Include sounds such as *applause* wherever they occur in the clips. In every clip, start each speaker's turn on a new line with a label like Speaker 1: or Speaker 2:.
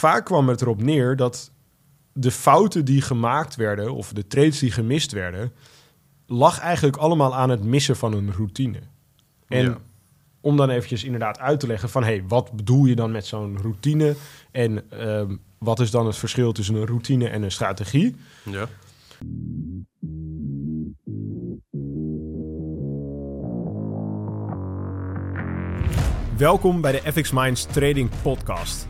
Speaker 1: vaak kwam het erop neer dat de fouten die gemaakt werden, of de trades die gemist werden, lag eigenlijk allemaal aan het missen van een routine. En
Speaker 2: Ja.
Speaker 1: om dan eventjes inderdaad uit te leggen van... hé, hey, wat bedoel je dan met zo'n routine? En ehm, wat is dan het verschil tussen een routine en een strategie?
Speaker 2: Ja.
Speaker 1: Welkom bij de FX Minds Trading Podcast.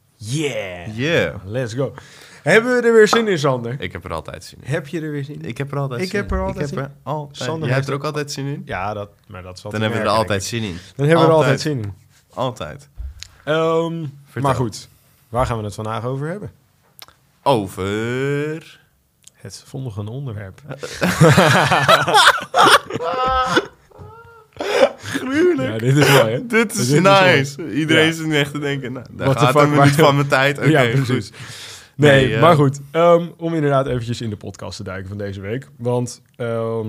Speaker 1: Yeah,
Speaker 2: Yeah.
Speaker 1: let's go. Hebben we er weer zin in, Sander?
Speaker 2: Ik heb er altijd zin in.
Speaker 1: Heb je er weer zin in?
Speaker 2: Ik heb er altijd
Speaker 1: Ik
Speaker 2: zin
Speaker 1: heb er
Speaker 2: in.
Speaker 1: altijd
Speaker 2: ik
Speaker 1: zin
Speaker 2: heb er altijd.
Speaker 1: Sander
Speaker 2: Jij hebt er ook altijd zin in?
Speaker 1: Ja, dat, maar dat zal
Speaker 2: Dan hebben we er altijd zin in.
Speaker 1: Dan hebben we er altijd zin in.
Speaker 2: Altijd.
Speaker 1: Ehm, maar goed, waar gaan we het vandaag over hebben?
Speaker 2: Over...
Speaker 1: Het volgende onderwerp. *laughs*
Speaker 2: Gruwelijk.
Speaker 1: Ja, dit is mooi, hè? *laughs*
Speaker 2: Dit is
Speaker 1: Dit is
Speaker 2: nice. Iedereen
Speaker 1: Ja.
Speaker 2: zit nu echt te denken, nou, daar
Speaker 1: What
Speaker 2: gaat een minuut van mijn tijd. *laughs* Oké,
Speaker 1: ja, precies.
Speaker 2: goed.
Speaker 1: Nee,
Speaker 2: Nee, eh,
Speaker 1: maar goed. ehm, om inderdaad eventjes in de podcast te duiken van deze week. Want ehm,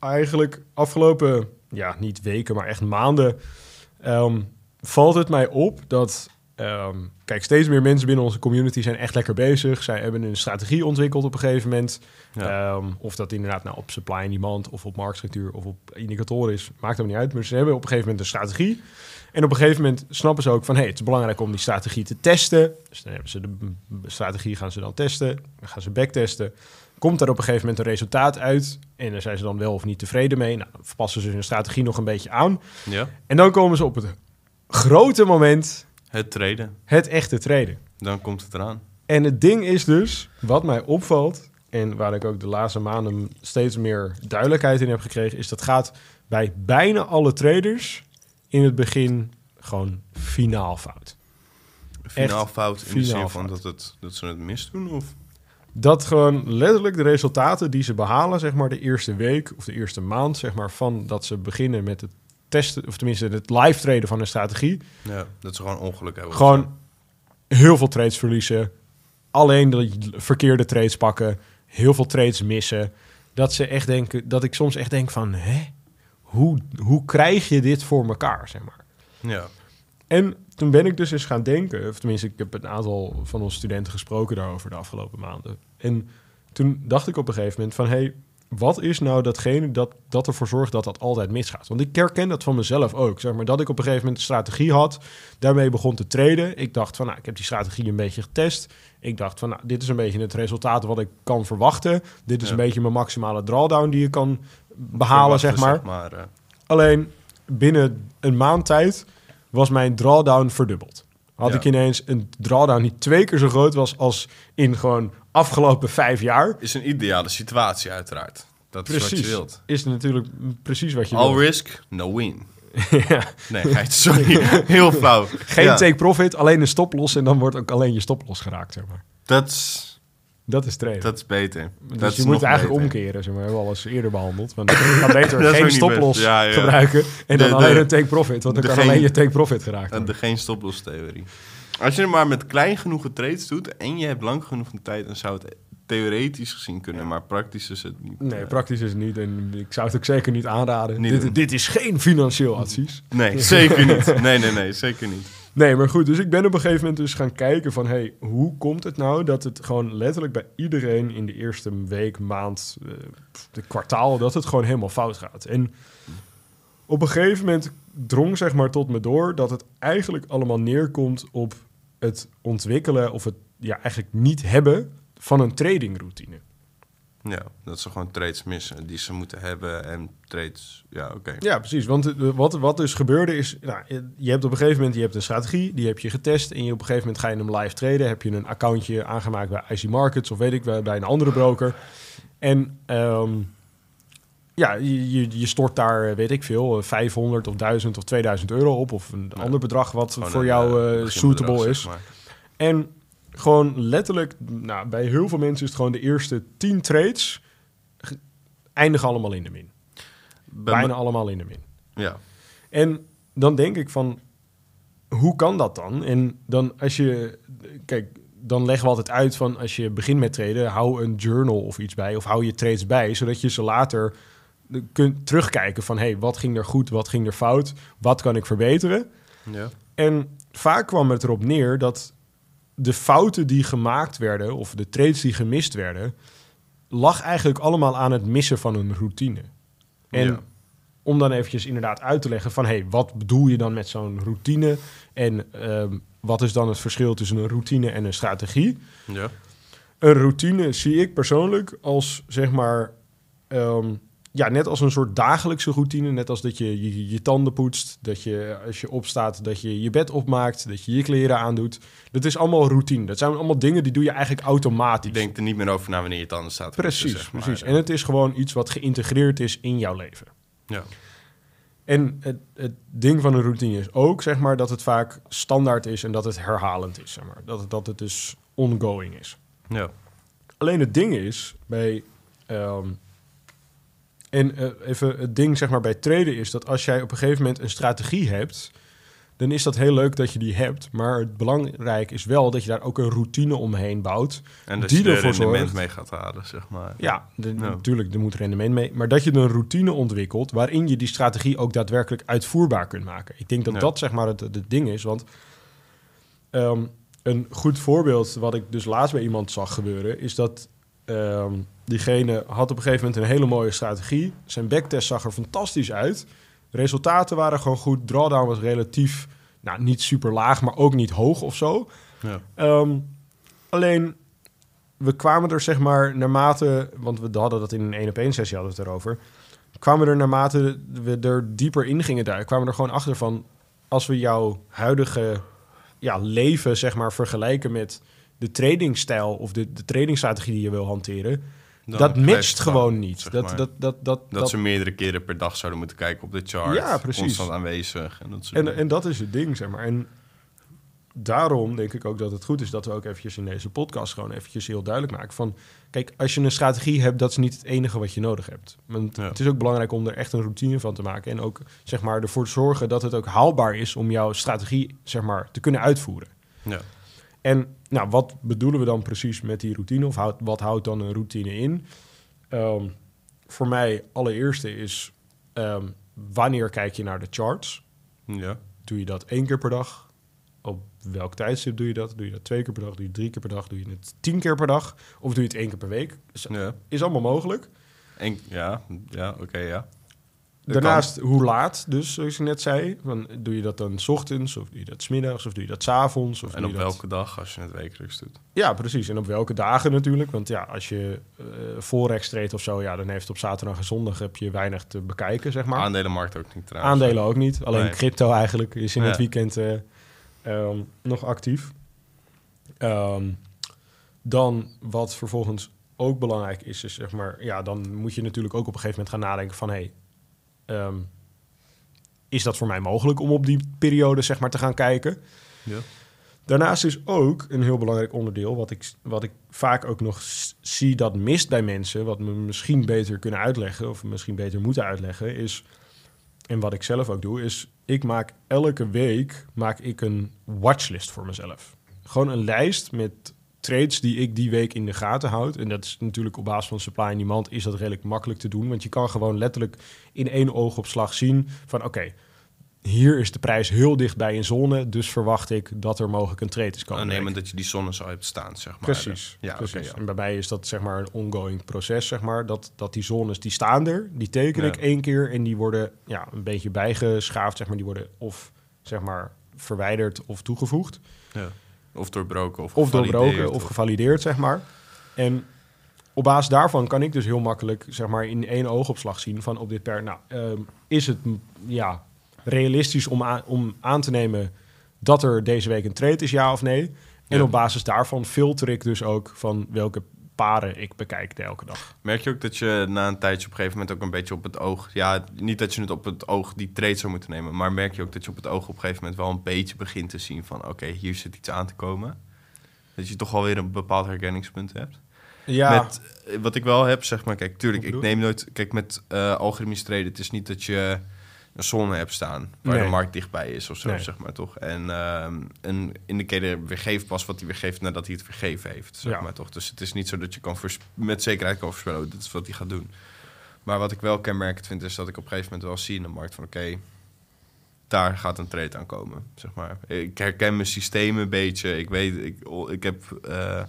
Speaker 1: eigenlijk afgelopen, ja, niet weken, maar echt maanden... ehm, valt het mij op dat... ehm, kijk, steeds meer mensen binnen onze community zijn echt lekker bezig. Zij hebben een strategie ontwikkeld op een gegeven moment.
Speaker 2: Ja.
Speaker 1: Ehm, of dat inderdaad nou op supply and demand of op marktstructuur of op indicatoren is, maakt hem niet uit. Maar ze hebben op een gegeven moment een strategie. En op een gegeven moment snappen ze ook van... hey, het is belangrijk om die strategie te testen. Dus dan hebben ze de strategie gaan ze dan testen. Dan gaan ze backtesten. Komt daar op een gegeven moment een resultaat uit. En daar zijn ze dan wel of niet tevreden mee. Nou, dan passen ze hun strategie nog een beetje aan.
Speaker 2: ja,
Speaker 1: En dan komen ze op het grote moment...
Speaker 2: het treden.
Speaker 1: het echte traden.
Speaker 2: Dan komt het eraan.
Speaker 1: En het ding is dus, wat mij opvalt... en waar ik ook de laatste maanden steeds meer duidelijkheid in heb gekregen... is dat gaat bij bijna alle traders in het begin gewoon finaal fout.
Speaker 2: Finaal fout in de
Speaker 1: finaal
Speaker 2: zin van dat, het, dat ze het misdoen? Of?
Speaker 1: Dat gewoon letterlijk de resultaten die ze behalen, zeg maar de eerste week of de eerste maand, zeg maar, van dat ze beginnen met het testen, of tenminste het live traden van een strategie,
Speaker 2: Ja, dat ze gewoon ongeluk hebben.
Speaker 1: gewoon heel veel trades verliezen, alleen de verkeerde trades pakken, heel veel trades missen. Dat ze echt denken, dat ik soms echt denk van, hè, hoe, hoe krijg je dit voor elkaar, zeg maar.
Speaker 2: Ja.
Speaker 1: En toen ben ik dus eens gaan denken, of tenminste, ik heb een aantal van onze studenten gesproken daarover de afgelopen maanden. En toen dacht ik op een gegeven moment van, hé, hey, wat is nou datgene dat, dat ervoor zorgt dat dat altijd misgaat? Want ik herken dat van mezelf ook, zeg maar, dat ik op een gegeven moment een strategie had, daarmee begon te traden. Ik dacht van, nou, ik heb die strategie een beetje getest. Ik dacht van, nou, dit is een beetje het resultaat wat ik kan verwachten. Dit is
Speaker 2: Ja.
Speaker 1: een beetje mijn maximale drawdown die je kan behalen, zeg maar.
Speaker 2: Eh,
Speaker 1: Alleen binnen een maand tijd was mijn drawdown verdubbeld. Had
Speaker 2: Ja.
Speaker 1: ik ineens een drawdown die twee keer zo groot was als in gewoon afgelopen vijf jaar.
Speaker 2: is een ideale situatie uiteraard. Dat is wat je wilt.
Speaker 1: Is natuurlijk precies wat je
Speaker 2: All
Speaker 1: wil.
Speaker 2: risk, no win. *laughs*
Speaker 1: ja.
Speaker 2: Nee, sorry. *laughs* Heel flauw.
Speaker 1: Geen
Speaker 2: Ja,
Speaker 1: take profit, alleen een stoploss en dan wordt ook alleen je stoploss geraakt, zeg maar.
Speaker 2: Dat is,
Speaker 1: Dat is traden.
Speaker 2: dat is beter.
Speaker 1: dus
Speaker 2: dat
Speaker 1: je moet eigenlijk
Speaker 2: beter.
Speaker 1: omkeren, zeg maar. We hebben we al eens eerder behandeld. Want *laughs* beter geen stoploss
Speaker 2: best. Ja, ja.
Speaker 1: gebruiken en dan
Speaker 2: De-
Speaker 1: alleen een take profit. Want dan kan alleen je take profit geraakt
Speaker 2: En
Speaker 1: worden.
Speaker 2: de geen stoploss theorie. Als je het maar met klein genoeg trades doet en je hebt lang genoeg de tijd, dan zou het theoretisch gezien kunnen, maar praktisch is het niet.
Speaker 1: Nee,
Speaker 2: eh,
Speaker 1: praktisch is het niet. En ik zou het ook zeker niet aanraden.
Speaker 2: Niet
Speaker 1: dit, dit is geen financieel advies.
Speaker 2: Nee, zeker niet. Nee, nee, nee, zeker niet.
Speaker 1: Nee, maar goed. Dus ik ben op een gegeven moment dus gaan kijken van... hey, hoe komt het nou dat het gewoon letterlijk bij iedereen... in de eerste week, maand, eh, de kwartaal... dat het gewoon helemaal fout gaat. En op een gegeven moment drong zeg maar tot me door... dat het eigenlijk allemaal neerkomt op het ontwikkelen... of het ja, eigenlijk niet hebben van een tradingroutine.
Speaker 2: Ja, dat ze gewoon trades missen die ze moeten hebben en trades, ja, oké.
Speaker 1: Ja, precies. Want eh, wat, wat dus gebeurde is, nou, je hebt op een gegeven moment je hebt een strategie, die heb je getest en je op een gegeven moment ga je hem live traden. Heb je een accountje aangemaakt bij IC Markets of weet ik wel, bij een andere broker. En ehm, ja, je, je, stort daar, eh, weet ik veel, eh, 500 of 1000 of 2000 euro op of een
Speaker 2: Ja.
Speaker 1: ander bedrag wat
Speaker 2: Gewoon
Speaker 1: voor
Speaker 2: een,
Speaker 1: jou
Speaker 2: eh,
Speaker 1: eh, suitable
Speaker 2: zeg
Speaker 1: is.
Speaker 2: maar.
Speaker 1: En gewoon letterlijk, nou, bij heel veel mensen is het gewoon de eerste tien trades ge- eindigen allemaal in de min.
Speaker 2: Bij
Speaker 1: Bijna allemaal in de min.
Speaker 2: Ja.
Speaker 1: En dan denk ik van, hoe kan dat dan? En dan als je, kijk, dan leggen we altijd uit van als je begint met traden, hou een journal of iets bij, of hou je trades bij, zodat je ze later kunt terugkijken van, hey, wat ging er goed, wat ging er fout, wat kan ik verbeteren?
Speaker 2: Ja.
Speaker 1: En vaak kwam het erop neer dat de fouten die gemaakt werden, of de trades die gemist werden, lag eigenlijk allemaal aan het missen van een routine. En
Speaker 2: Ja.
Speaker 1: om dan eventjes inderdaad uit te leggen van... hey, wat bedoel je dan met zo'n routine? En ehm, wat is dan het verschil tussen een routine en een strategie?
Speaker 2: Ja.
Speaker 1: Een routine zie ik persoonlijk als, zeg maar... ehm, ja, net als een soort dagelijkse routine. Net als dat je je, je tanden poetst. Dat je als je opstaat, dat je je bed opmaakt. Dat je je kleren aandoet. Dat is allemaal routine. Dat zijn allemaal dingen die doe je eigenlijk automatisch.
Speaker 2: Je denkt er niet meer over na wanneer je tanden staat.
Speaker 1: precies,
Speaker 2: poetsen, zeg maar.
Speaker 1: precies. En het is gewoon iets wat geïntegreerd is in jouw leven.
Speaker 2: Ja.
Speaker 1: En het, het ding van een routine is ook, zeg maar, dat het vaak standaard is en dat het herhalend is, zeg maar. Dat het, dat het dus ongoing is.
Speaker 2: Ja.
Speaker 1: Alleen het ding is, bij... ehm, en eh, even het ding, zeg maar, bij traden is dat als jij op een gegeven moment een strategie hebt... dan is dat heel leuk dat je die hebt. Maar het belangrijk is wel dat je daar ook een routine omheen bouwt.
Speaker 2: En dat
Speaker 1: Die
Speaker 2: je er
Speaker 1: ervoor
Speaker 2: rendement mee gaat halen, zeg maar.
Speaker 1: Ja, de- natuurlijk, er moet rendement mee. Maar dat je een routine ontwikkelt waarin je die strategie ook daadwerkelijk uitvoerbaar kunt maken. Ik denk dat dat zeg maar het, het ding is. Want ehm, een goed voorbeeld wat ik dus laatst bij iemand zag gebeuren... is dat ehm, diegene had op een gegeven moment een hele mooie strategie. Zijn backtest zag er fantastisch uit. Resultaten waren gewoon goed. Drawdown was relatief, nou niet super laag, maar ook niet hoog of zo.
Speaker 2: Ja.
Speaker 1: Ehm, alleen, we kwamen er zeg maar naarmate... Want we hadden dat in een 1 op 1 sessie hadden we het erover. Kwamen we er naarmate we er dieper in gingen duiken... kwamen we er gewoon achter van... Als we jouw huidige ja, leven zeg maar vergelijken met de tradingstijl... of de, de tradingstrategie die je wil hanteren... Dat matcht
Speaker 2: het
Speaker 1: gewoon niet.
Speaker 2: zeg
Speaker 1: Dat,
Speaker 2: maar.
Speaker 1: dat, dat, dat,
Speaker 2: Dat,
Speaker 1: dat,
Speaker 2: ze meerdere keren per dag zouden moeten kijken op de chart.
Speaker 1: Ja, precies.
Speaker 2: Constant aanwezig. En, dat
Speaker 1: En,
Speaker 2: dingen.
Speaker 1: en dat is het ding, zeg maar. En daarom denk ik ook dat het goed is dat we ook eventjes in deze podcast gewoon eventjes heel duidelijk maken van... Kijk, als je een strategie hebt, dat is niet het enige wat je nodig hebt. Want
Speaker 2: Ja.
Speaker 1: het is ook belangrijk om er echt een routine van te maken. En ook, zeg maar, ervoor te zorgen dat het ook haalbaar is om jouw strategie, zeg maar, te kunnen uitvoeren.
Speaker 2: ja.
Speaker 1: En nou, wat bedoelen we dan precies met die routine? Of wat houdt dan een routine in? Ehm, voor mij, allereerste is, ehm, wanneer kijk je naar de charts?
Speaker 2: Ja.
Speaker 1: Doe je dat één keer per dag? Op welk tijdstip doe je dat? Doe je dat twee keer per dag? Doe je het drie keer per dag? Doe je het tien keer per dag? Of doe je het één keer per week? Is,
Speaker 2: Ja.
Speaker 1: is allemaal mogelijk.
Speaker 2: En, ja. Ja, oké, ja.
Speaker 1: Daarnaast, hoe laat dus, zoals je net zei. Van, doe je dat dan 's ochtends, of doe je dat 's middags, of doe je dat 's avonds? Of
Speaker 2: En op
Speaker 1: dat...
Speaker 2: welke dag als je het wekelijks doet?
Speaker 1: Ja, precies. En op welke dagen natuurlijk. Want ja, als je forex treedt of zo, ja, dan heeft op zaterdag en zondag heb je weinig te bekijken, zeg maar.
Speaker 2: Aandelenmarkt ook niet trouwens.
Speaker 1: Aandelen ook niet. Alleen
Speaker 2: Nee.
Speaker 1: crypto eigenlijk is in het weekend eh, ehm, nog actief. Ehm, dan wat vervolgens ook belangrijk is, is zeg maar, ja, dan moet je natuurlijk ook op een gegeven moment gaan nadenken van, hey, ehm, is dat voor mij mogelijk om op die periode zeg maar te gaan kijken?
Speaker 2: Ja.
Speaker 1: Daarnaast is ook een heel belangrijk onderdeel, wat ik, wat ik vaak ook nog zie dat mist bij mensen, wat we misschien beter kunnen uitleggen, of misschien beter moeten uitleggen, is, en wat ik zelf ook doe, is ik maak elke week maak ik een watchlist voor mezelf. Gewoon een lijst met trades die ik die week in de gaten houd. En dat is natuurlijk op basis van supply en demand is dat redelijk makkelijk te doen, want je kan gewoon letterlijk in één oogopslag zien van oké, hier is de prijs heel dicht bij een zone, dus verwacht ik dat er mogelijk een trade is komen.
Speaker 2: Aannemen dat je die zonne zou hebt staan, zeg maar.
Speaker 1: Precies.
Speaker 2: Ja,
Speaker 1: precies.
Speaker 2: ja.
Speaker 1: En bij mij is dat zeg maar een ongoing proces, zeg maar. Dat, dat die zones, die staan er, die teken
Speaker 2: Ja.
Speaker 1: ik één keer en die worden ja, een beetje bijgeschaafd, zeg maar. Die worden of zeg maar verwijderd of toegevoegd.
Speaker 2: Ja. Of doorbroken of
Speaker 1: Of doorbroken
Speaker 2: gevalideerd,
Speaker 1: of gevalideerd, zeg maar. En op basis daarvan kan ik dus heel makkelijk, zeg maar, in één oogopslag zien van op dit per, nou, ehm, is het ja, realistisch om, aan, om aan te nemen dat er deze week een trade is, ja of nee? En
Speaker 2: Ja.
Speaker 1: op basis daarvan filter ik dus ook van welke paren ik bekijk de elke dag.
Speaker 2: Merk je ook dat je na een tijdje op een gegeven moment ook een beetje op het oog... Ja, niet dat je het op het oog die trade zou moeten nemen... maar merk je ook dat je op het oog op een gegeven moment wel een beetje begint te zien van... oké, hier zit iets aan te komen. Dat je toch alweer een bepaald herkenningspunt hebt.
Speaker 1: Ja,
Speaker 2: Met, eh, wat ik wel heb, zeg maar, kijk, tuurlijk, ik neem nooit... Kijk, met eh algoritmisch traden, het is niet dat je een zone hebt staan... waar
Speaker 1: Nee.
Speaker 2: de markt dichtbij is of zo,
Speaker 1: Nee.
Speaker 2: zeg maar, toch? En ehm, een indicator weergeeft pas wat hij weergeeft nadat hij het weergeven heeft, zeg
Speaker 1: Ja.
Speaker 2: maar, toch? Dus het is niet zo dat je kan met zekerheid kan voorspellen... oh, dit is wat hij gaat doen. Maar wat ik wel kenmerkend vind, is dat ik op een gegeven moment wel zie in de markt van... oké, daar gaat een trade aan komen, zeg maar. Ik herken mijn systeem een beetje. Ik weet, ik, ik heb... eh,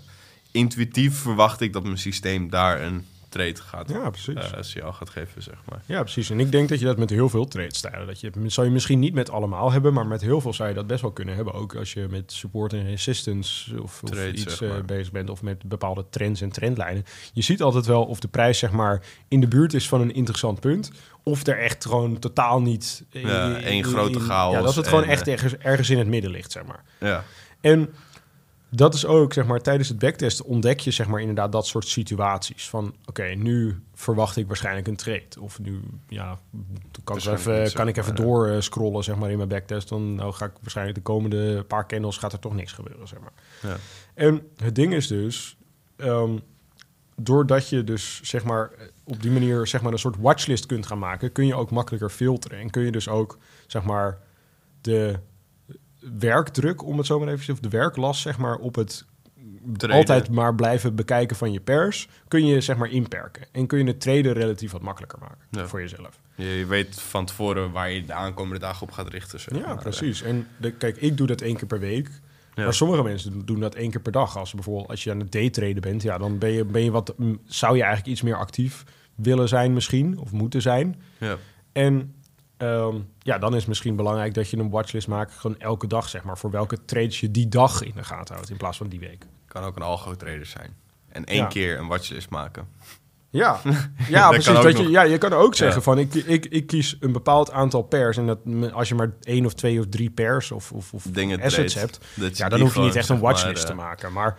Speaker 2: intuïtief verwacht ik dat mijn systeem daar een trade gaat
Speaker 1: ja, precies.
Speaker 2: signaal gaat geven, zeg maar.
Speaker 1: Ja, precies. En ik denk dat je dat met heel veel trade-stijlen... Dat je, zou je misschien niet met allemaal hebben... maar met heel veel zou je dat best wel kunnen hebben. Ook als je met support en resistance of, of iets
Speaker 2: zeg
Speaker 1: eh, bezig bent... of met bepaalde trends en trendlijnen. Je ziet altijd wel of de prijs zeg maar in de buurt is van een interessant punt... of er echt gewoon totaal niet...
Speaker 2: Ja, één grote chaos
Speaker 1: Ja, dat het gewoon
Speaker 2: en,
Speaker 1: echt
Speaker 2: eh,
Speaker 1: ergens, ergens in het midden ligt, zeg maar.
Speaker 2: Ja,
Speaker 1: En dat is ook, zeg maar, tijdens het backtesten ontdek je, zeg maar, inderdaad dat soort situaties. Van, oké, nu verwacht ik waarschijnlijk een trade. Of nu, ja, kan ik,
Speaker 2: Waarschijnlijk
Speaker 1: even,
Speaker 2: niet,
Speaker 1: kan ik even
Speaker 2: maar,
Speaker 1: door eh, scrollen, zeg maar, in mijn backtest. Dan nou, ga ik waarschijnlijk de komende paar candles gaat er toch niks gebeuren, zeg maar.
Speaker 2: ja.
Speaker 1: En het ding is dus, ehm, doordat je dus zeg maar op die manier zeg maar een soort watchlist kunt gaan maken, kun je ook makkelijker filteren en kun je dus ook zeg maar de werkdruk, om het zo maar even of de werklast zeg maar op het
Speaker 2: Traden.
Speaker 1: altijd maar blijven bekijken van je pers, kun je zeg maar inperken en kun je het traden relatief wat makkelijker maken
Speaker 2: Ja.
Speaker 1: voor jezelf.
Speaker 2: Je, weet van tevoren waar je de aankomende dagen op gaat richten, zeg
Speaker 1: Ja, precies. En de, kijk, ik doe dat één keer per week.
Speaker 2: Ja.
Speaker 1: Maar sommige mensen doen dat één keer per dag. Als bijvoorbeeld als je aan het daytraden bent, ja, dan ben je, ben je wat, zou je eigenlijk iets meer actief willen zijn misschien, of moeten zijn.
Speaker 2: Ja.
Speaker 1: En ehm, ja, dan is het misschien belangrijk dat je een watchlist maakt, gewoon elke dag, zeg maar, voor welke trades je die dag in de gaten houdt, in plaats van die week.
Speaker 2: Kan ook een algo-trader zijn. En één
Speaker 1: Ja.
Speaker 2: keer een watchlist maken.
Speaker 1: Ja, *laughs* ja precies. Dat je, ja, je kan ook zeggen
Speaker 2: Ja.
Speaker 1: van ik, ik, ik kies een bepaald aantal pairs. En dat als je maar één of twee of drie pairs of, of, of
Speaker 2: Dingen
Speaker 1: assets
Speaker 2: trade.
Speaker 1: hebt,
Speaker 2: Dat
Speaker 1: ja, dan hoef je niet echt een
Speaker 2: maar,
Speaker 1: watchlist
Speaker 2: eh,
Speaker 1: te maken. Maar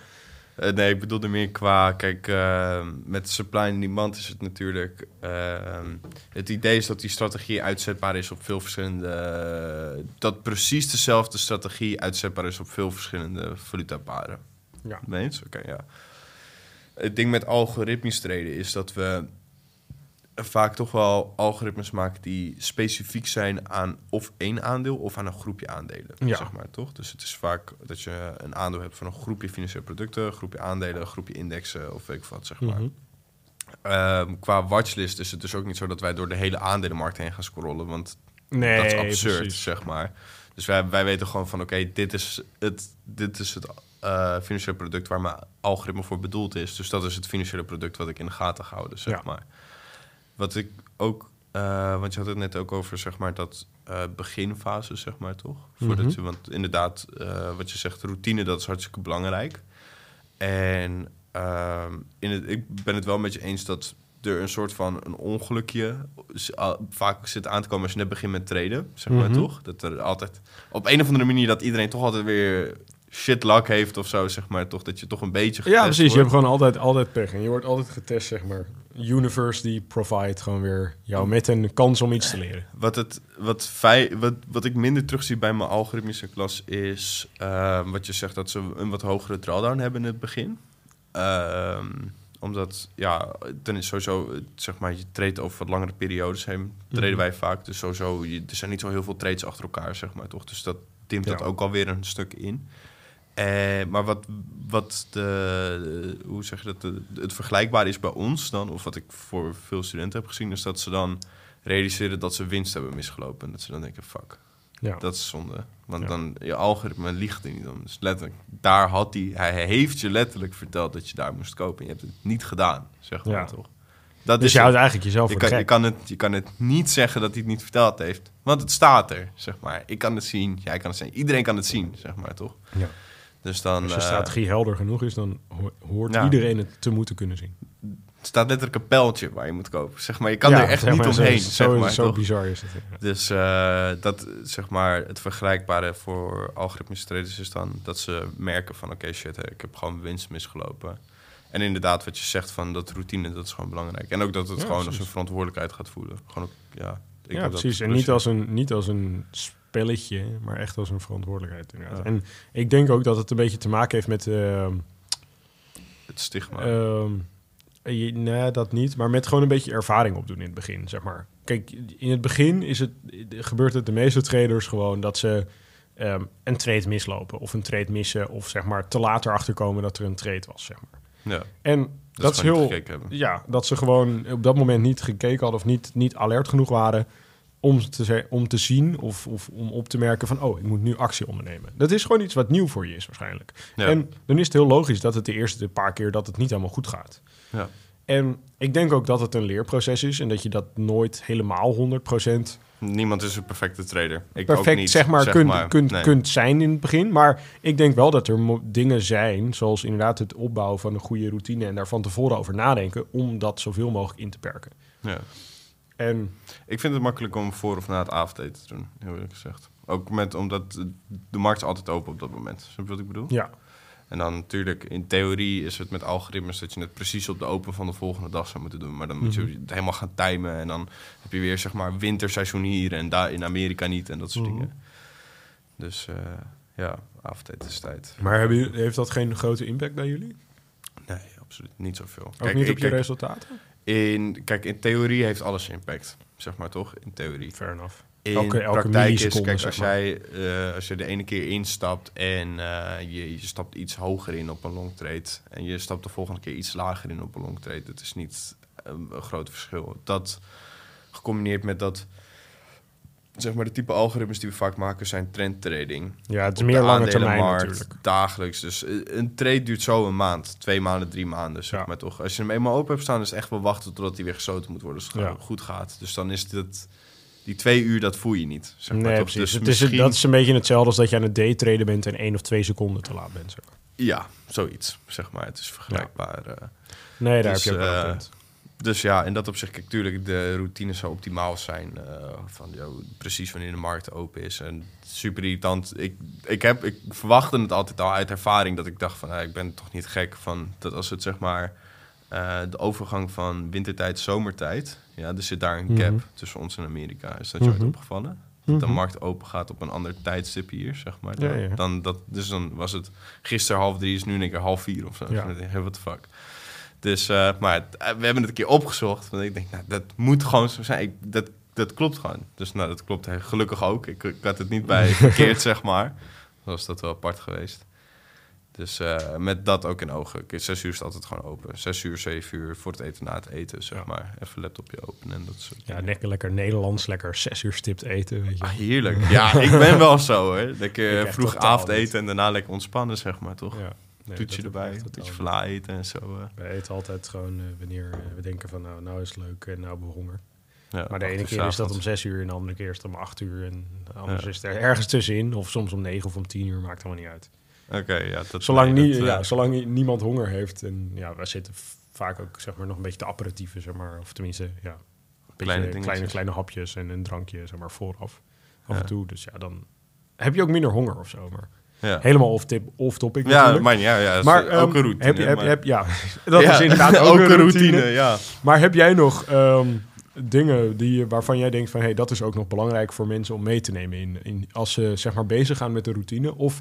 Speaker 2: Eh, nee, ik bedoelde meer qua... Kijk, eh, met supply en demand is het natuurlijk... eh, het idee is dat die strategie uitzetbaar is op veel verschillende... dat precies dezelfde strategie uitzetbaar is op veel verschillende valutaparen.
Speaker 1: ja,
Speaker 2: Nee eens? Oké, ja. Het ding met algoritmisch traden is dat we vaak toch wel algoritmes maken die specifiek zijn aan of één aandeel of aan een groepje aandelen.
Speaker 1: Ja.
Speaker 2: Zeg maar, toch? Dus het is vaak dat je een aandeel hebt van een groepje financiële producten, een groepje aandelen, een groepje indexen of weet ik wat, zeg maar.
Speaker 1: Mhm.
Speaker 2: Ehm, qua watchlist is het dus ook niet zo dat wij door de hele aandelenmarkt heen gaan scrollen, want
Speaker 1: nee,
Speaker 2: dat is absurd,
Speaker 1: precies.
Speaker 2: zeg maar. Dus wij, wij weten gewoon van, oké, dit is het, dit is het eh, financiële product waar mijn algoritme voor bedoeld is. Dus dat is het financiële product wat ik in de gaten ga houden, zeg
Speaker 1: Ja.
Speaker 2: maar. Wat ik ook, eh, want je had het net ook over, zeg maar, dat eh, beginfase, zeg maar, toch? Voordat
Speaker 1: Mhm.
Speaker 2: je, want inderdaad, eh, wat je zegt, routine, dat is hartstikke belangrijk. En ehm, in het, ik ben het wel met je eens dat er een soort van een ongelukje vaak zit aan te komen als je net begint met traden, zeg maar
Speaker 1: Mhm.
Speaker 2: toch? Dat er altijd op een of andere manier dat iedereen toch altijd weer shit luck heeft of zo, zeg maar toch? Dat je toch een beetje
Speaker 1: Ja, precies. Je hebt gewoon altijd, altijd pech. En je wordt altijd getest, zeg maar. Universe die provide gewoon weer jou met een kans om iets te leren.
Speaker 2: Wat, het, wat, fei, wat, wat ik minder terugzie bij mijn algoritmische klas is ehm, wat je zegt dat ze een wat hogere drawdown hebben in het begin. Ehm, omdat, ja, dan is sowieso, zeg maar, je treedt over wat langere periodes heen. Treden
Speaker 1: Mhm.
Speaker 2: wij vaak. Dus sowieso, je, er zijn niet zo heel veel trades achter elkaar, zeg maar, toch? Dus dat dimt dat ook alweer een stuk in. Eh, maar wat, wat de, hoe zeg je dat, de, het vergelijkbaar is bij ons dan, of wat ik voor veel studenten heb gezien, is dat ze dan realiseren dat ze winst hebben misgelopen. En dat ze dan denken, fuck,
Speaker 1: Ja.
Speaker 2: dat is zonde. Want
Speaker 1: Ja.
Speaker 2: dan, je algoritme liegt er niet om. Dus letterlijk, daar had hij, hij heeft je letterlijk verteld dat je daar moest kopen. En je hebt het niet gedaan, zeg maar
Speaker 1: Ja.
Speaker 2: toch? Dat
Speaker 1: Dus
Speaker 2: is
Speaker 1: je houdt eigenlijk jezelf
Speaker 2: je kan, je, kan het, je kan het niet zeggen dat hij het niet verteld heeft. Want het staat er, zeg maar. Ik kan het zien, jij kan het zien. Iedereen kan het zien, zeg maar, toch?
Speaker 1: Ja.
Speaker 2: Dus dan...
Speaker 1: Als je
Speaker 2: eh,
Speaker 1: strategie helder genoeg is, dan ho- hoort iedereen het te moeten kunnen zien.
Speaker 2: Het staat letterlijk een pijltje waar je moet kopen. Zeg maar, je kan
Speaker 1: Ja,
Speaker 2: er echt
Speaker 1: zeg
Speaker 2: niet
Speaker 1: maar,
Speaker 2: omheen.
Speaker 1: Zo,
Speaker 2: zeg maar,
Speaker 1: zo
Speaker 2: toch?
Speaker 1: bizar is het. ja.
Speaker 2: Dus eh, dat, zeg maar, het vergelijkbare voor algoritmische traders is dan dat ze merken van... oké, shit, ik heb gewoon winst misgelopen. En inderdaad, wat je zegt van dat routine, dat is gewoon belangrijk. En ook dat het
Speaker 1: Ja,
Speaker 2: gewoon als een verantwoordelijkheid gaat voelen. Gewoon ook, ja... ik
Speaker 1: ja, precies. En niet als een, niet als een spelletje, maar echt als een verantwoordelijkheid inderdaad.
Speaker 2: Ja.
Speaker 1: En ik denk ook dat het een beetje te maken heeft met... ehm,
Speaker 2: Het stigma.
Speaker 1: Ehm, je- nee, dat niet. Maar met gewoon een beetje ervaring opdoen in het begin, zeg maar. Kijk, in het begin is het, gebeurt het de meeste traders gewoon dat ze ehm, een trade mislopen. Of een trade missen. Of zeg maar te later achterkomen dat er een trade was, zeg maar.
Speaker 2: ja,
Speaker 1: En
Speaker 2: dat,
Speaker 1: dat, is heel... Ja, dat ze gewoon op dat moment niet gekeken hadden of niet, niet alert genoeg waren om te, om te zien of, of om op te merken van, oh, ik moet nu actie ondernemen. Dat is gewoon iets wat nieuw voor je is waarschijnlijk.
Speaker 2: Ja.
Speaker 1: En dan is het heel logisch dat het de eerste paar keer dat het niet helemaal goed gaat.
Speaker 2: Ja.
Speaker 1: En ik denk ook dat het een leerproces is en dat je dat nooit helemaal 100%
Speaker 2: Niemand is een perfecte trader. Ik
Speaker 1: perfect
Speaker 2: ook niet,
Speaker 1: zeg maar,
Speaker 2: zeg
Speaker 1: kunt,
Speaker 2: maar.
Speaker 1: kunt,
Speaker 2: Nee.
Speaker 1: kunt zijn in het begin. Maar ik denk wel dat er dingen zijn, zoals inderdaad het opbouwen van een goede routine en daar van tevoren over nadenken, om dat zoveel mogelijk in te perken.
Speaker 2: Ja.
Speaker 1: En
Speaker 2: Ik vind het makkelijk om voor of na het avondeten te doen, heel eerlijk gezegd. Ook met, omdat de markt is altijd open op dat moment. Snap je wat ik bedoel?
Speaker 1: ja,
Speaker 2: En dan natuurlijk, in theorie is het met algoritmes dat je het precies op de open van de volgende dag zou moeten doen. Maar dan moet je
Speaker 1: Mhm.
Speaker 2: het helemaal gaan timen. En dan heb je weer, zeg maar, winterseizoen hier en daar in Amerika niet en dat soort
Speaker 1: Mhm.
Speaker 2: dingen. Dus eh, ja, avondeten is tijd.
Speaker 1: maar hebben jullie- heeft dat geen grote impact bij jullie?
Speaker 2: Nee, absoluut niet zoveel.
Speaker 1: Ook niet op je
Speaker 2: kijk,
Speaker 1: resultaten?
Speaker 2: In, kijk, in theorie heeft alles impact, zeg maar toch? In theorie.
Speaker 1: Fair enough.
Speaker 2: In
Speaker 1: Elke- elke
Speaker 2: praktijk is, kijk, als jij eh, als je de ene keer instapt en eh, je, je stapt iets hoger in op een long trade en je stapt de volgende keer iets lager in op een long trade, dat is niet um, een groot verschil. Dat gecombineerd met dat, zeg maar, de type algoritmes die we vaak maken zijn trend trading.
Speaker 1: Ja, het is
Speaker 2: Op
Speaker 1: meer
Speaker 2: de
Speaker 1: lange termijn natuurlijk.
Speaker 2: Dagelijks. Dus eh, een trade duurt zo een maand. Twee maanden, drie maanden, zeg
Speaker 1: Ja.
Speaker 2: maar toch. Als je hem eenmaal open hebt staan, is het echt wel wachten totdat hij weer gesloten moet worden. Als het
Speaker 1: Ja.
Speaker 2: goed gaat. Dus dan is dit... Die twee uur, dat voel je niet. Zeg maar,
Speaker 1: Nee,
Speaker 2: toch?
Speaker 1: precies.
Speaker 2: Dus
Speaker 1: het is, dat is een beetje hetzelfde als dat je aan het daytraden bent en één of twee seconden te laat bent. Zeg.
Speaker 2: Ja, zoiets, zeg maar. Het is vergelijkbaar. eh.
Speaker 1: Nee, daar
Speaker 2: Dus,
Speaker 1: heb je ook punt.
Speaker 2: Dus ja, in dat opzicht, kijk, tuurlijk, de routines zou optimaal zijn. eh, van joh, precies wanneer de markt open is. En super irritant. Ik, ik, heb, ik verwachtte het altijd al uit ervaring. Dat ik dacht van, ik ben toch niet gek van... Dat als het zeg maar eh, de overgang van wintertijd, zomertijd... Ja, er zit daar een gap
Speaker 1: Mhm.
Speaker 2: tussen ons en Amerika. Is dat je ooit
Speaker 1: Mhm.
Speaker 2: opgevallen? Dat de
Speaker 1: Mhm.
Speaker 2: markt open gaat op een ander tijdstip hier, zeg maar. Dan,
Speaker 1: ja.
Speaker 2: Dan, dat, dus dan was het gisteren half drie, is nu in één keer half vier of zo.
Speaker 1: Ja.
Speaker 2: Ja. What the fuck. Dus, eh, maar eh, we hebben het een keer opgezocht. Want ik denk, nou, dat moet gewoon zo zijn. Ik, dat, dat klopt gewoon. Dus nou, dat klopt gelukkig ook. Ik, ik had het niet bij *laughs* verkeerd, zeg maar. Dan was dat wel apart geweest. Dus eh, met dat ook in ogen. Zes uur is het altijd gewoon open. Zes uur, zeven uur voor het eten, na het eten, zeg
Speaker 1: Ja.
Speaker 2: maar. Even laptopje openen en dat soort
Speaker 1: Ja, lekker, lekker Nederlands, lekker zes uur stipt eten, weet je.
Speaker 2: Ah, heerlijk. *laughs* Ja, ik ben wel zo, hoor. Lekker vroeg avondeten
Speaker 1: niet.
Speaker 2: en daarna lekker ontspannen, zeg maar, toch?
Speaker 1: Ja. Nee,
Speaker 2: Toetje erbij, een
Speaker 1: totaal
Speaker 2: vla eten en zo. eh.
Speaker 1: We eten altijd gewoon eh, wanneer eh, we denken van nou, nou is het leuk en nou hebben we honger.
Speaker 2: Ja,
Speaker 1: Maar de ene keer is dat om zes uur en de andere keer is het om acht uur. En anders
Speaker 2: Ja.
Speaker 1: is er ergens tussenin. Of soms om negen of om tien uur, maakt helemaal niet uit.
Speaker 2: Oké, ja. Dat,
Speaker 1: Zolang,
Speaker 2: nee,
Speaker 1: nie-
Speaker 2: dat,
Speaker 1: ja, zolang nie- niemand honger heeft. En ja, we zitten vaak ook zeg maar, nog een beetje te aperitieven, zeg maar. Of tenminste, ja, een beetje
Speaker 2: Kleine
Speaker 1: kleine, kleine, hapjes en een drankje, zeg maar, vooraf. Af
Speaker 2: Ja.
Speaker 1: en toe. Dus ja, dan heb je ook minder honger of zo. Maar
Speaker 2: ja.
Speaker 1: helemaal off-tip, off-topic
Speaker 2: Ja, maar ja, ja,
Speaker 1: Maar
Speaker 2: ook een routine.
Speaker 1: Heb, je- heb,
Speaker 2: maar-
Speaker 1: heb, ja, *laughs* dat is inderdaad *laughs* ook, een routine.
Speaker 2: ja.
Speaker 1: Maar heb jij nog ehm, dingen die, waarvan jij denkt van... hey, dat is ook nog belangrijk voor mensen om mee te nemen... In, in, als ze zeg maar bezig gaan met de routine? Of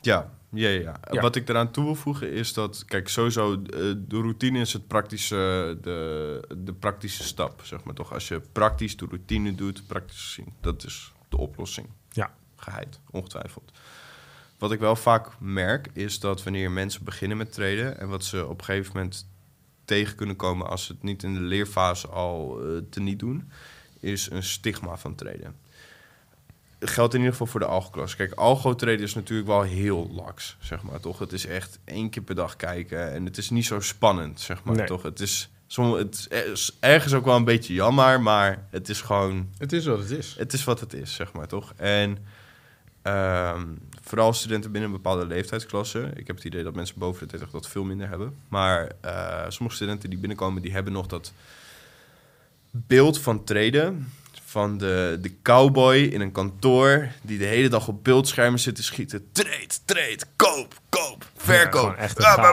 Speaker 2: Ja, ja, ja. Wat ik eraan toe wil voegen is dat, kijk, sowieso, eh, de routine is het praktische, de, de praktische stap, zeg maar toch. Als je praktisch de routine doet, praktisch zien, dat is de oplossing.
Speaker 1: Ja.
Speaker 2: Geheid, ongetwijfeld. Wat ik wel vaak merk, is dat wanneer mensen beginnen met traden en wat ze op een gegeven moment tegen kunnen komen als ze het niet in de leerfase al eh te niet doen, is een stigma van traden geldt in ieder geval voor de algo-klas. Kijk, algo-traden is natuurlijk wel heel laks, zeg maar, toch? Het is echt één keer per dag kijken en het is niet zo spannend, zeg maar,
Speaker 1: Nee.
Speaker 2: toch? Het is, som, het is ergens ook wel een beetje jammer, maar het is gewoon...
Speaker 1: het is wat het is.
Speaker 2: Het is wat het is, zeg maar, toch? En ehm, vooral studenten binnen een bepaalde leeftijdsklasse. Ik heb het idee dat mensen boven de 30 dat veel minder hebben. Maar eh, sommige studenten die binnenkomen, die hebben nog dat beeld van traden... van de, de cowboy in een kantoor... die de hele dag op beeldschermen zit te schieten. Trade, trade, koop, koop, verkoop.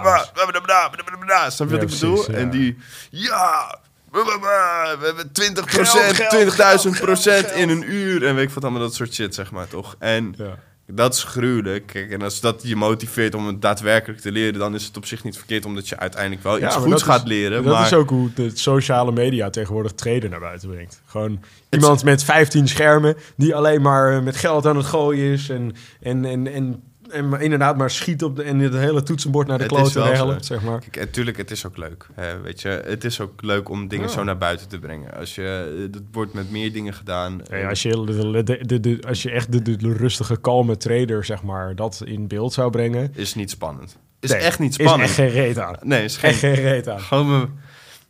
Speaker 2: bla. Snap je
Speaker 1: Ja,
Speaker 2: wat ik bedoel?
Speaker 1: ja.
Speaker 2: En die, ja, We hebben 20
Speaker 1: Geld, geld,
Speaker 2: 20.000
Speaker 1: geld,
Speaker 2: procent in een uur. En weet ik wat allemaal dat soort shit, zeg maar, toch? En
Speaker 1: Ja.
Speaker 2: dat is gruwelijk. Kijk, en als dat je motiveert om het daadwerkelijk te leren... dan is het op zich niet verkeerd... omdat je uiteindelijk wel
Speaker 1: Ja,
Speaker 2: iets goeds
Speaker 1: dat is-
Speaker 2: gaat leren.
Speaker 1: Dat
Speaker 2: maar
Speaker 1: is ook hoe de sociale media tegenwoordig traden naar buiten brengt. Gewoon iemand met 15 schermen die alleen maar eh, met geld aan het gooien is en, en, en, en, en maar inderdaad maar schiet op de, en het hele toetsenbord naar de
Speaker 2: is zo.
Speaker 1: helpt, zeg maar.
Speaker 2: Kijk, natuurlijk, het is ook leuk. Hè, weet je, het is ook leuk om dingen
Speaker 1: Ja.
Speaker 2: zo naar buiten te brengen. Als je, het wordt met meer dingen gedaan.
Speaker 1: Ja, als, je, de, de, de, de- als je echt de, de, de rustige, kalme trader, zeg maar, dat in beeld zou brengen...
Speaker 2: is niet spannend. Is
Speaker 1: nee,
Speaker 2: echt niet
Speaker 1: Is
Speaker 2: spannend.
Speaker 1: echt geen reet aan.
Speaker 2: Nee, is geen,
Speaker 1: Echt geen reet aan.
Speaker 2: Gewoon, me-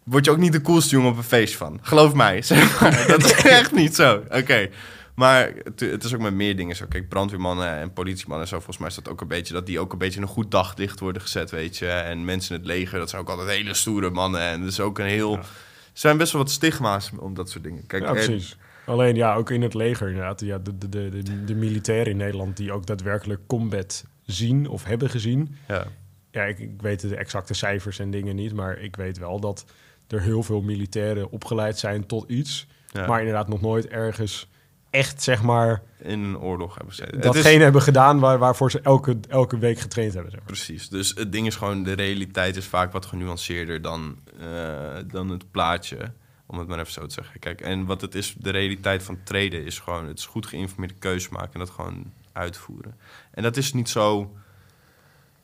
Speaker 2: word je ook niet de coolste jongen op een feest van. Geloof mij. *laughs* Zeg maar. Dat is *laughs* echt niet zo. Oké. Maar het, het is ook met meer dingen zo. Kijk, brandweermannen en politiemannen en zo. Volgens mij is dat ook een beetje... dat die ook een beetje in een goed daglicht worden gezet, weet je. En mensen in het leger, dat zijn ook altijd hele stoere mannen. En dat is ook een heel...
Speaker 1: Ja.
Speaker 2: Er zijn best wel wat stigma's om dat soort dingen. Kijk,
Speaker 1: Ja, precies. Alleen ja, ook in het leger inderdaad. Ja, de, de, de, de, de militairen in Nederland die ook daadwerkelijk combat zien of hebben gezien.
Speaker 2: ja.
Speaker 1: Ja, ik, ik weet de exacte cijfers en dingen niet, maar ik weet wel dat er heel veel militairen opgeleid zijn tot iets.
Speaker 2: Ja.
Speaker 1: Maar inderdaad nog nooit ergens echt, zeg maar,
Speaker 2: in een oorlog hebben ze. Is-
Speaker 1: datgene hebben gedaan waar, waarvoor ze elke, elke week getraind hebben. Zeg maar.
Speaker 2: Precies. Dus het ding is gewoon, de realiteit is vaak wat genuanceerder dan, eh, dan het plaatje. Om het maar even zo te zeggen. Kijk, en wat het is, de realiteit van traden is gewoon, het is goed geïnformeerde keuze maken en dat gewoon uitvoeren. En dat is niet zo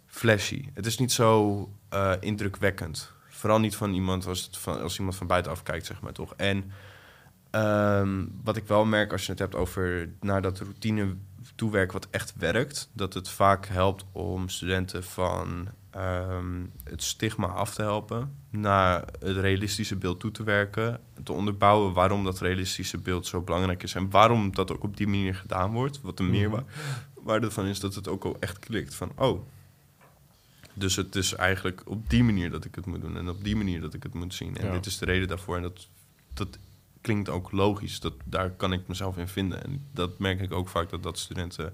Speaker 2: flashy. Het is niet zo eh, indrukwekkend. Vooral niet van iemand als, het van, als iemand van buitenaf kijkt, zeg maar toch. En ehm, wat ik wel merk als je het hebt over naar dat routine toewerken wat echt werkt, dat het vaak helpt om studenten van ehm, het stigma af te helpen, naar het realistische beeld toe te werken, te onderbouwen waarom dat realistische beeld zo belangrijk is en waarom dat ook op die manier gedaan wordt. Wat de meerwaarde ervan is dat het ook al echt klikt van, oh, dus het is eigenlijk op die manier dat ik het moet doen en op die manier dat ik het moet zien. En
Speaker 1: Ja.
Speaker 2: dit is de reden daarvoor en dat, dat klinkt ook logisch. Dat, daar kan ik mezelf in vinden. En dat merk ik ook vaak dat dat studenten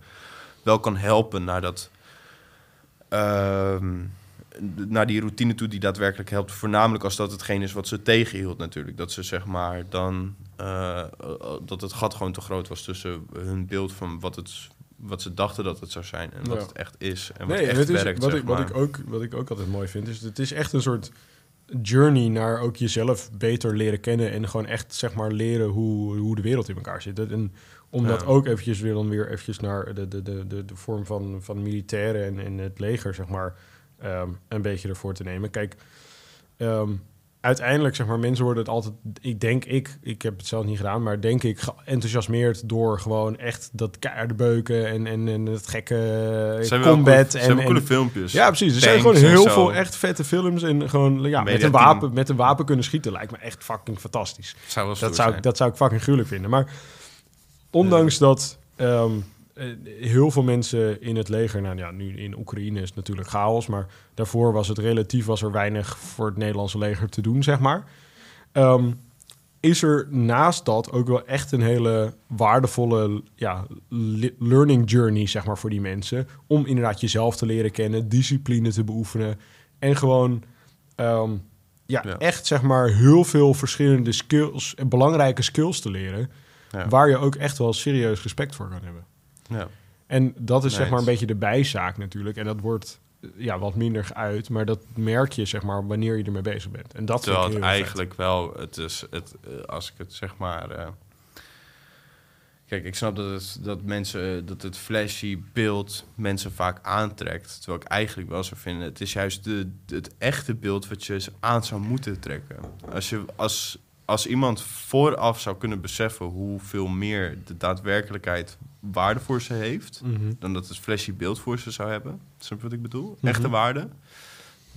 Speaker 2: wel kan helpen naar dat. ehm, naar die routine toe die daadwerkelijk helpt. Voornamelijk als dat hetgeen is wat ze tegenhield natuurlijk. Dat ze zeg maar dan... eh, eh, dat het gat gewoon te groot was tussen hun beeld van wat, het, wat ze dachten dat het zou zijn... en wat
Speaker 1: Ja.
Speaker 2: het echt is en wat
Speaker 1: Nee,
Speaker 2: echt
Speaker 1: het is,
Speaker 2: werkt,
Speaker 1: wat,
Speaker 2: zeg
Speaker 1: ik, wat,
Speaker 2: maar.
Speaker 1: ik ook, wat ik ook altijd mooi vind, is het is echt een soort journey naar ook jezelf beter leren kennen en gewoon echt zeg maar leren hoe, hoe de wereld in elkaar zit. En om dat
Speaker 2: Ja.
Speaker 1: ook eventjes weer dan weer eventjes naar de, de, de, de, de vorm van, van militairen en, en het leger zeg maar ehm, een beetje ervoor te nemen. Kijk, ehm, uiteindelijk zeg maar mensen worden het altijd, ik denk ik, ik heb het zelf niet gedaan, maar denk ik enthousiasmeerd door gewoon echt dat keiharde beuken en, en, en het gekke combat en,
Speaker 2: hebben
Speaker 1: en
Speaker 2: coole filmpjes.
Speaker 1: ja, precies. Er zijn gewoon heel veel echt vette films. En gewoon ja, met, een
Speaker 2: team.
Speaker 1: wapen, met een wapen kunnen schieten lijkt me echt fucking fantastisch.
Speaker 2: Zou
Speaker 1: Dat zou,
Speaker 2: zijn.
Speaker 1: dat zou ik fucking gruwelijk vinden. Maar ondanks dat ehm, eh, heel veel mensen in het leger... Nou ja, nu in Oekraïne is het natuurlijk chaos. Maar daarvoor was het relatief was er weinig voor het Nederlandse leger te doen, zeg maar. Ehm, is er naast dat ook wel echt een hele waardevolle ja, le- learning journey, zeg maar, voor die mensen. Om inderdaad jezelf te leren kennen, discipline te beoefenen. En gewoon ehm, ja,
Speaker 2: Ja.
Speaker 1: echt, zeg maar, heel veel verschillende skills, belangrijke skills te leren.
Speaker 2: Ja.
Speaker 1: Waar je ook echt wel serieus respect voor kan hebben.
Speaker 2: Ja.
Speaker 1: En dat is zeg maar een beetje de bijzaak natuurlijk. En dat wordt eh, ja, wat minder geuit. Maar dat merk je zeg maar wanneer je ermee bezig bent. En dat
Speaker 2: Terwijl het
Speaker 1: vet.
Speaker 2: eigenlijk wel, het is, het, eh, als ik het zeg maar. eh, kijk, ik snap dat het, dat mensen, dat het flashy beeld mensen vaak aantrekt. Terwijl ik eigenlijk wel zou vinden, het is juist de, het echte beeld wat je aan zou moeten trekken. Als, je, als, als iemand vooraf zou kunnen beseffen hoeveel meer de daadwerkelijkheid waarde voor ze heeft
Speaker 1: Mhm.
Speaker 2: dan dat het flashy beeld voor ze zou hebben. Snap je wat ik bedoel?
Speaker 1: Mhm.
Speaker 2: Echte waarde.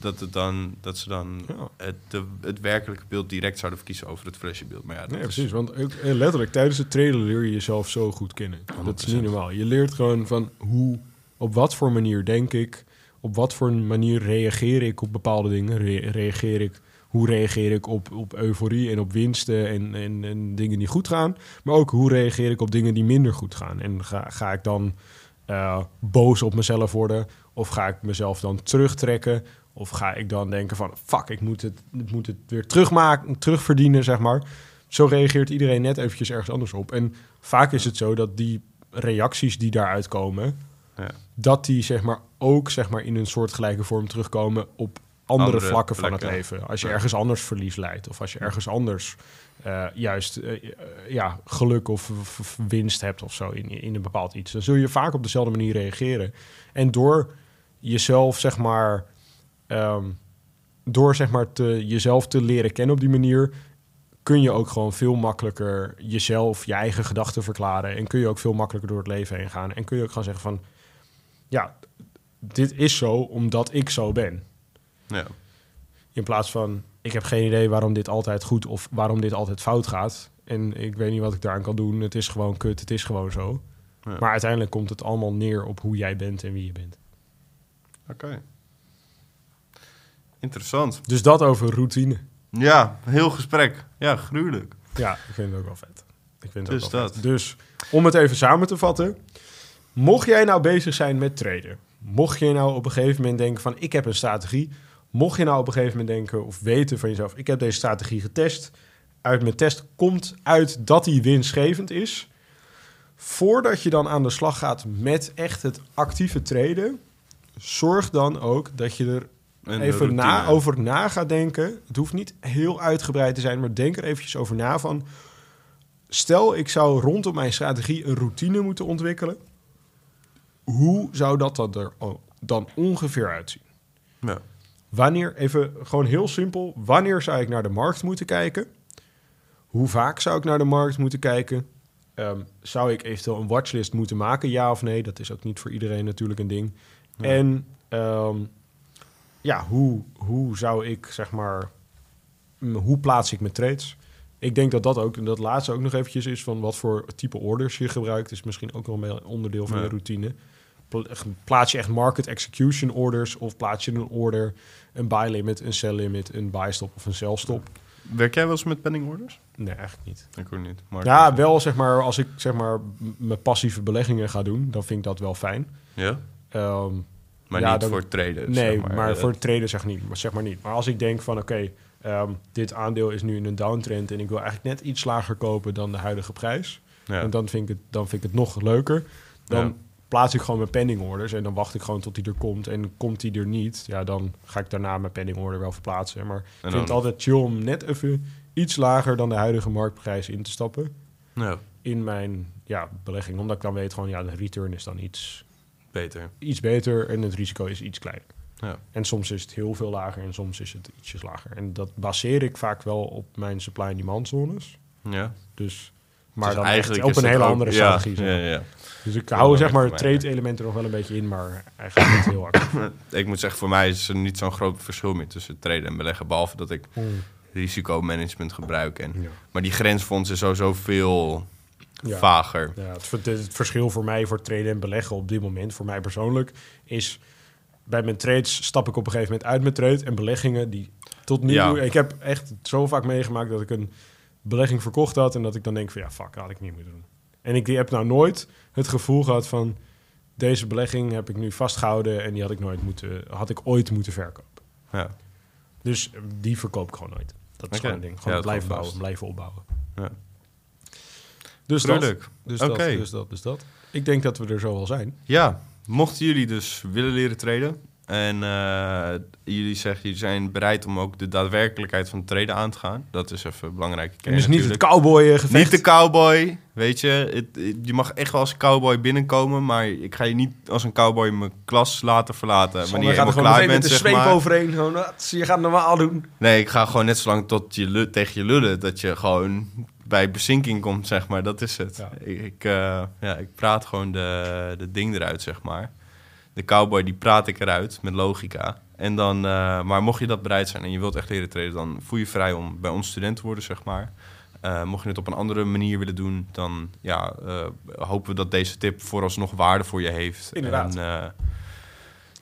Speaker 2: Dat, het dan, dat ze dan
Speaker 1: Ja.
Speaker 2: het, de, het werkelijke beeld direct zouden verkiezen over het flashy beeld. Maar ja, dat
Speaker 1: Nee,
Speaker 2: is,
Speaker 1: precies. Want ook, eh, letterlijk tijdens het trailer leer je jezelf zo goed kennen. Dat is
Speaker 2: 100%.
Speaker 1: niet normaal. Je leert gewoon van hoe, op wat voor manier denk ik, op wat voor manier reageer ik op bepaalde dingen. Re- reageer ik, hoe reageer ik op, op euforie en op winsten en, en, en dingen die goed gaan. Maar ook hoe reageer ik op dingen die minder goed gaan. En ga, ga ik dan eh, boos op mezelf worden? Of ga ik mezelf dan terugtrekken? Of ga ik dan denken van, fuck, ik moet het, ik moet het weer terugmaken, terugverdienen, zeg maar. Zo reageert iedereen net eventjes ergens anders op. En vaak is het zo dat die reacties die daaruit komen,
Speaker 2: Ja.
Speaker 1: dat die zeg maar ook zeg maar in een soort gelijke vorm terugkomen op andere,
Speaker 2: Andere
Speaker 1: vlakken van het leven. Als je ergens anders verlies leidt of als je ergens anders eh, juist eh, eh, ja, geluk of, winst hebt of zo in, in een bepaald iets, dan zul je vaak op dezelfde manier reageren. En door jezelf zeg maar ehm, door zeg maar te, jezelf te leren kennen op die manier kun je ook gewoon veel makkelijker jezelf, je eigen gedachten verklaren. En kun je ook veel makkelijker door het leven heen gaan. En kun je ook gewoon zeggen van, ja, dit is zo omdat ik zo ben.
Speaker 2: Ja.
Speaker 1: In plaats van, ik heb geen idee waarom dit altijd goed of waarom dit altijd fout gaat. En ik weet niet wat ik daaraan kan doen. Het is gewoon kut, het is gewoon zo.
Speaker 2: Ja.
Speaker 1: Maar uiteindelijk komt het allemaal neer op hoe jij bent en wie je bent.
Speaker 2: Oké. Interessant.
Speaker 1: Dus dat over routine.
Speaker 2: Ja, heel gesprek. Ja, gruwelijk.
Speaker 1: Ja, ik vind het ook wel vet. Ik vind het
Speaker 2: Dus
Speaker 1: ook wel
Speaker 2: dat.
Speaker 1: vet. Dus om het even samen te vatten. Mocht jij nou bezig zijn met traden. Mocht je nou op een gegeven moment denken van ik heb een strategie. Mocht je nou op een gegeven moment denken of weten van jezelf. Ik heb deze strategie getest. Uit mijn test komt uit dat die winstgevend is. Voordat je dan aan de slag gaat met echt het actieve traden. Zorg dan ook dat je er
Speaker 2: En
Speaker 1: even na, over na gaat denken. Het hoeft niet heel uitgebreid te zijn, maar denk er eventjes over na van... Stel, ik zou rondom mijn strategie een routine moeten ontwikkelen. Hoe zou dat dan er dan ongeveer uitzien?
Speaker 2: Ja.
Speaker 1: Wanneer, even gewoon heel simpel, wanneer zou ik naar de markt moeten kijken? Hoe vaak zou ik naar de markt moeten kijken? Ehm, zou ik eventueel een watchlist moeten maken, ja of nee? Dat is ook niet voor iedereen natuurlijk een ding.
Speaker 2: Ja.
Speaker 1: En ehm, ja, hoe, hoe zou ik, zeg maar, hoe plaats ik mijn trades? Ik denk dat dat ook, dat laatste ook nog eventjes is van wat voor type orders je gebruikt. Is misschien ook nog een onderdeel van
Speaker 2: Ja.
Speaker 1: je routine. Pla- Plaats je echt market execution orders of plaats je een order, een buy limit, een sell limit, een buy stop of een sell stop?
Speaker 2: Werk jij wel eens met penning orders?
Speaker 1: Nee, eigenlijk niet.
Speaker 2: Ik ook niet. Maar
Speaker 1: Ja, wel zeg maar als ik zeg maar mijn passieve beleggingen ga doen, dan vind ik dat wel fijn.
Speaker 2: Ja?
Speaker 1: Ehm,
Speaker 2: Maar
Speaker 1: Ja,
Speaker 2: niet
Speaker 1: dan-
Speaker 2: voor traden.
Speaker 1: nee,
Speaker 2: zeg
Speaker 1: maar,
Speaker 2: Eh,
Speaker 1: voor het traden zeg, niet, maar zeg maar niet. Maar als ik denk van oké, ehm, dit aandeel is nu in een downtrend en ik wil eigenlijk net iets lager kopen dan de huidige prijs.
Speaker 2: ja.
Speaker 1: En dan vind, ik het, dan vind ik het nog leuker. Dan
Speaker 2: Ja.
Speaker 1: Plaats ik gewoon mijn pending orders en dan wacht ik gewoon tot die er komt. En komt die er niet, ja, dan ga ik daarna mijn pending order wel verplaatsen. Maar ik vind het altijd chill om net even iets lager dan de huidige marktprijs in te stappen in mijn ja, belegging. Omdat ik dan weet gewoon, ja, de return is dan iets,
Speaker 2: beter.
Speaker 1: iets beter en het risico is iets kleiner.
Speaker 2: Ja.
Speaker 1: En soms is het heel veel lager en soms is het ietsjes lager. En dat baseer ik vaak wel op mijn supply en demand zones.
Speaker 2: Ja.
Speaker 1: Dus, maar
Speaker 2: Dus
Speaker 1: dan
Speaker 2: eigenlijk
Speaker 1: op een hele
Speaker 2: ook-
Speaker 1: andere
Speaker 2: ja,
Speaker 1: strategie.
Speaker 2: Ja,
Speaker 1: maar.
Speaker 2: ja.
Speaker 1: Dus ik
Speaker 2: Ja,
Speaker 1: hou zeg maar trade-elementen nog wel een beetje in, maar eigenlijk niet heel *coughs* actief.
Speaker 2: Ik moet zeggen, voor mij is er niet zo'n groot verschil meer tussen traden en beleggen. Behalve dat ik risicomanagement gebruik. En,
Speaker 1: Ja.
Speaker 2: Maar die grensfonds is sowieso veel
Speaker 1: Ja.
Speaker 2: vager.
Speaker 1: Ja, het, het verschil voor mij voor traden en beleggen op dit moment, voor mij persoonlijk, is bij mijn trades stap ik op een gegeven moment uit mijn trade en beleggingen die tot nu
Speaker 2: Ja.
Speaker 1: toe... Ik heb echt zo vaak meegemaakt dat ik een belegging verkocht had en dat ik dan denk van ja, fuck, had ik niet moeten doen. En ik heb nou nooit het gevoel gehad van deze belegging heb ik nu vastgehouden en die had ik nooit moeten, had ik ooit moeten verkopen.
Speaker 2: Ja.
Speaker 1: Dus eh, die verkoop ik gewoon nooit. Dat is gewoon een ding. Gewoon blijven bouwen,
Speaker 2: vast.
Speaker 1: blijven opbouwen.
Speaker 2: Ja.
Speaker 1: Dus dat, dus, dat, dus dat, dus dat. Ik denk dat we er zo wel zijn.
Speaker 2: Ja, mochten jullie dus willen leren traden en eh, jullie zeggen jullie zijn bereid om ook de daadwerkelijkheid van het traden aan te gaan, dat is even belangrijk.
Speaker 1: En dus niet het cowboy gevecht.
Speaker 2: Niet de cowboy, weet je. Het- je mag echt wel als cowboy binnenkomen, maar ik ga je niet als een cowboy mijn klas laten verlaten. wanneer je
Speaker 1: er
Speaker 2: helemaal klaar bent,
Speaker 1: de
Speaker 2: zeg
Speaker 1: zweep
Speaker 2: maar.
Speaker 1: overheen. Gewoon, "Wat, je gaat normaal doen.
Speaker 2: Nee, ik ga gewoon net zo lang tot je tegen je lullen dat je gewoon bij bezinking komt, zeg maar. Dat is het.
Speaker 1: Ja.
Speaker 2: Ik, ik, eh, ja, ik praat gewoon de, de ding eruit, zeg maar. De cowboy, die praat ik eruit met logica. En dan, eh, maar mocht je dat bereid zijn en je wilt echt leren treden, dan voel je vrij om bij ons student te worden, zeg maar. Eh, mocht je het op een andere manier willen doen, dan ja, eh, hopen we dat deze tip vooralsnog waarde voor je heeft.
Speaker 1: Inderdaad.
Speaker 2: En, eh,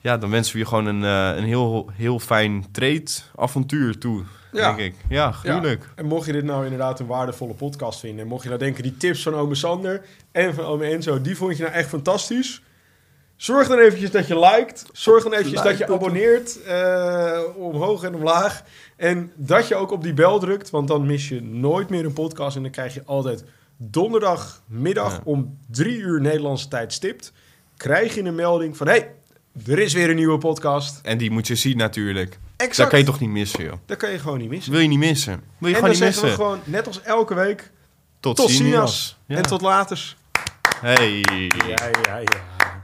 Speaker 2: ja, dan wensen we je gewoon een, eh, een heel, heel fijn trade-avontuur toe,
Speaker 1: Ja.
Speaker 2: denk ik. Ja, gruwelijk.
Speaker 1: En mocht je dit nou inderdaad een waardevolle podcast vinden... en mocht je nou denken, die tips van ome Sander en van ome Enzo... die vond je nou echt fantastisch... Zorg dan eventjes dat je liked. Zorg dan eventjes
Speaker 2: Like
Speaker 1: dat je abonneert. eh, omhoog en omlaag. En dat je ook op die bel drukt. Want dan mis je nooit meer een podcast. En dan krijg je altijd donderdagmiddag
Speaker 2: Ja.
Speaker 1: om drie uur Nederlandse tijd stipt. Krijg je een melding van... hey, er is weer een nieuwe podcast.
Speaker 2: En die moet je zien natuurlijk.
Speaker 1: Exact.
Speaker 2: Dat kan je toch niet missen, joh.
Speaker 1: Dat kan je gewoon niet missen.
Speaker 2: Wil je niet missen. Wil je
Speaker 1: en
Speaker 2: gewoon
Speaker 1: dan
Speaker 2: niet
Speaker 1: zeggen
Speaker 2: missen.
Speaker 1: we gewoon, net als elke week...
Speaker 2: Tot,
Speaker 1: Tot ziens.
Speaker 2: Ja.
Speaker 1: En tot later.
Speaker 2: Hey.
Speaker 1: Ja, ja, ja.